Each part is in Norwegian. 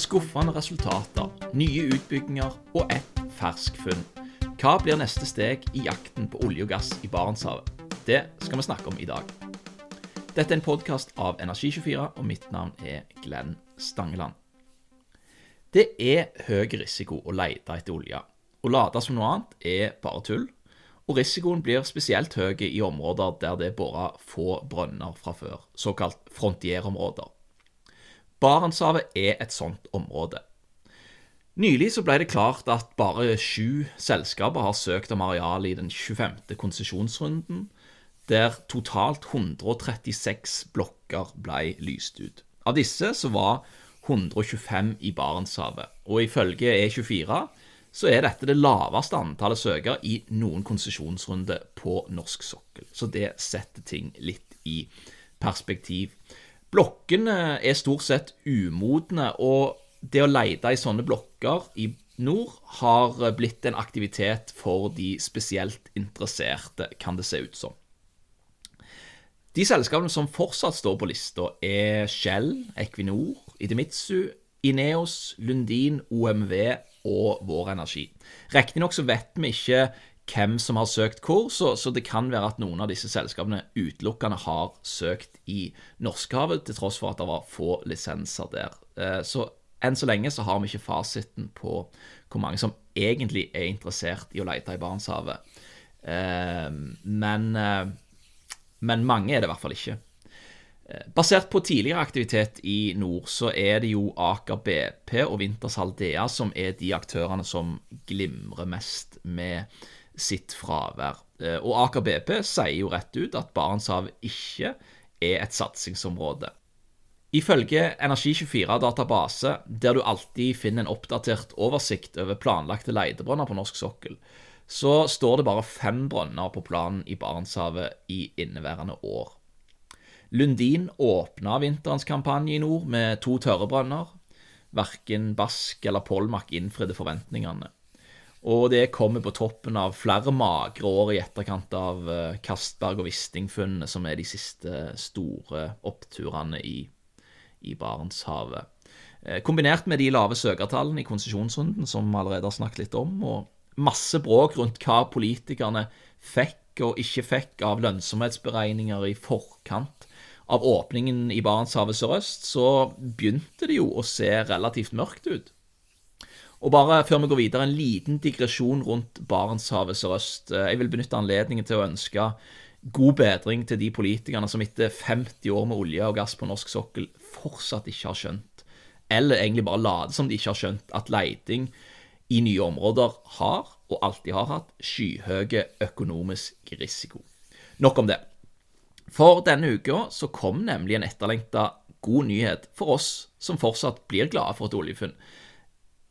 Skuffende resultater, nye utbygginger og ett fersk funn. Hva blir neste steg i jakten på olje og gass i Barentshavet? Det skal vi snakke om i dag. Dette er en podkast av Energi24, og mitt navn er Glenn Stangeland. Det er høy risiko å lete etter olje. Å late som noe annet er bare tull, og risikoen blir spesielt høy i områder der det er bora få brønner fra før, såkalt frontierområder. Barentshavet er et sånt område. Nylig så ble det klart at bare sju selskaper har søkt om areal i den 25. konsesjonsrunden, der totalt 136 blokker ble lyst ut. Av disse så var 125 i Barentshavet, og ifølge E24 så er dette det laveste antallet søkere i noen konsesjonsrunde på norsk sokkel. Så det setter ting litt i perspektiv. Blokkene er stort sett umodne, og det å lete i sånne blokker i nord har blitt en aktivitet for de spesielt interesserte, kan det se ut som. De selskapene som fortsatt står på lista, er Shell, Equinor, Idemitsu, Ineos, Lundin, OMV og Vår Energi. Riktignok så vet vi ikke hvem som har søkt hvor, så, så, det kan være at noen av disse selskapene utelukkende har søkt i Norskehavet, til tross for at det var få lisenser der. Eh, så enn så lenge så har vi ikke fasiten på hvor mange som egentlig er interessert i å lete i Barentshavet. Eh, men, eh, men mange er det i hvert fall ikke. Basert på tidligere aktivitet i nord, så er det jo Aker BP og Winters Haldea som er de aktørene som glimrer mest med sitt fravær. Eh, og Aker BP sier jo rett ut at Barentshavet ikke er et satsingsområde. Ifølge Energi24-database, der du alltid finner en oppdatert oversikt over planlagte leitebrønner på norsk sokkel, så står det bare fem brønner på planen i Barentshavet i inneværende år. Lundin åpna vinterens kampanje i nord med to tørre brønner. Verken Bask eller Polmak innfridde forventningene. Og det kommer på toppen av flere magre år i etterkant av eh, Kastberg- og Wisting-funnene, som er de siste store oppturene i, i Barentshavet. Eh, kombinert med de lave søkertallene i konsesjonsrunden, som vi allerede har snakket litt om, og masse bråk rundt hva politikerne fikk og ikke fikk av lønnsomhetsberegninger i forkant av åpningen i Barentshavet sørøst, så begynte det jo å se relativt mørkt ut. Og bare før vi går videre, en liten digresjon rundt Barentshavet sørøst. Jeg vil benytte anledningen til å ønske god bedring til de politikerne som etter 50 år med olje og gass på norsk sokkel fortsatt ikke har skjønt, eller egentlig bare later som de ikke har skjønt, at leiting i nye områder har, og alltid har hatt, skyhøy økonomisk risiko. Nok om det. For denne uka så kom nemlig en etterlengta god nyhet for oss som fortsatt blir glade for et oljefunn.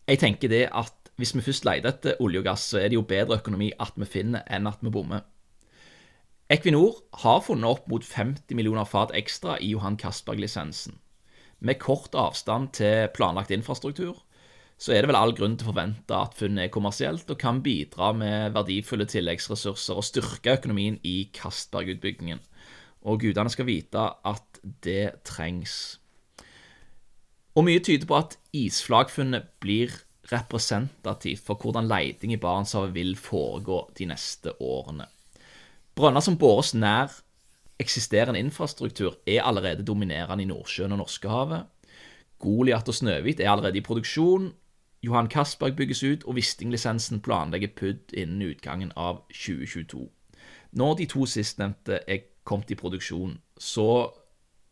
Jeg tenker det at hvis vi først leter etter olje og gass, så er det jo bedre økonomi at vi finner enn at vi bommer. Equinor har funnet opp mot 50 millioner fat ekstra i Johan Castberg-lisensen. Med kort avstand til planlagt infrastruktur så er det vel all grunn til å forvente at funnet er kommersielt og kan bidra med verdifulle tilleggsressurser og styrke økonomien i Castberg-utbyggingen. Og gudene skal vite at det trengs. Og mye tyder på at isflagfunnet blir representativt for hvordan leiting i Barentshavet vil foregå de neste årene. Brønner som bores nær eksisterende infrastruktur, er allerede dominerende i Nordsjøen og Norskehavet. Goliat og Snøhvit er allerede i produksjon. Johan Castberg bygges ut, og Wisting-lisensen planlegger PUD innen utgangen av 2022. Når de to sistnevnte er kommet i produksjon, så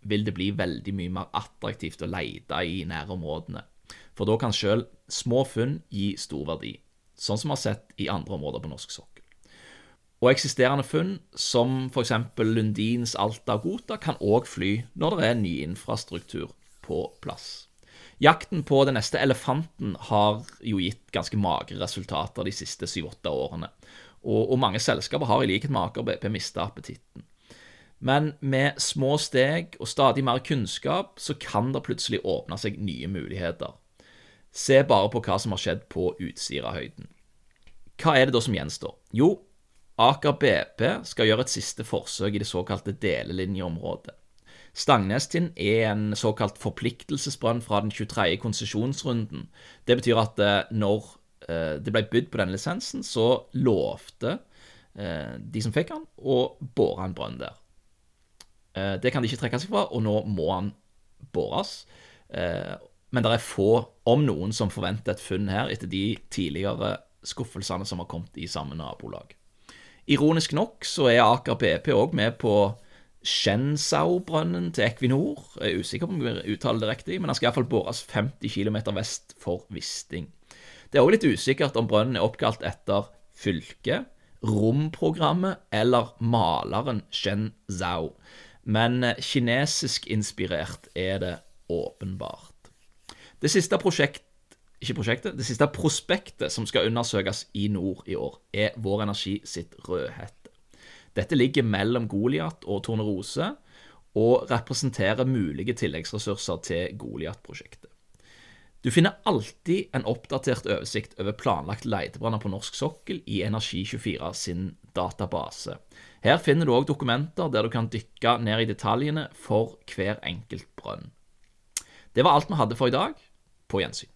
vil det bli veldig mye mer attraktivt å lete i nærområdene. For da kan selv små funn gi stor verdi, sånn som vi har sett i andre områder på norsk sokkel. Og eksisterende funn, som f.eks. Lundins Alta og Gota, kan òg fly når det er ny infrastruktur på plass. Jakten på den neste elefanten har jo gitt ganske magre resultater de siste syv-åtte årene, og, og, mange selskaper har i likhet med Aker BP mista appetitten. Men med små steg og stadig mer kunnskap så kan det plutselig åpne seg nye muligheter. Se bare på hva som har skjedd på Utsirahøyden. Hva er det da som gjenstår? Jo, Aker BP skal gjøre et siste forsøk i det såkalte delelinjeområdet. Stangnestind er en såkalt forpliktelsesbrønn fra den 23. konsesjonsrunden. Det betyr at eh, når eh, det ble bydd på denne lisensen, så lovte eh, de som fikk den, å bore en brønn der. Det kan de ikke trekke seg fra, og nå må han bores. Men det er få, om noen, som forventer et funn her etter de tidligere skuffelsene som har kommet i samme nabolag. Ironisk nok så er Aker BP òg med på Shenzhou-brønnen til Equinor. Jeg er usikker på om jeg uttaler det riktig, men den skal iallfall bores 50 km vest for Wisting. Det er òg litt usikkert om brønnen er oppkalt etter fylket, romprogrammet eller maleren Shenzhou, men kinesisk-inspirert er det åpenbart. Det siste prosjekt, ikke prosjektet, det siste prospektet som skal undersøkes i nord i år, er Vår Energi sitt Rødhette. Dette ligger mellom Goliat og Tornerose og representerer mulige tilleggsressurser til Goliat-prosjektet. Du finner alltid en oppdatert oversikt over planlagt letebranner på norsk sokkel i Energi24 sin database. Her finner du òg dokumenter der du kan dykke ned i detaljene for hver enkelt brønn. Det var alt vi hadde for i dag. På gjensyn.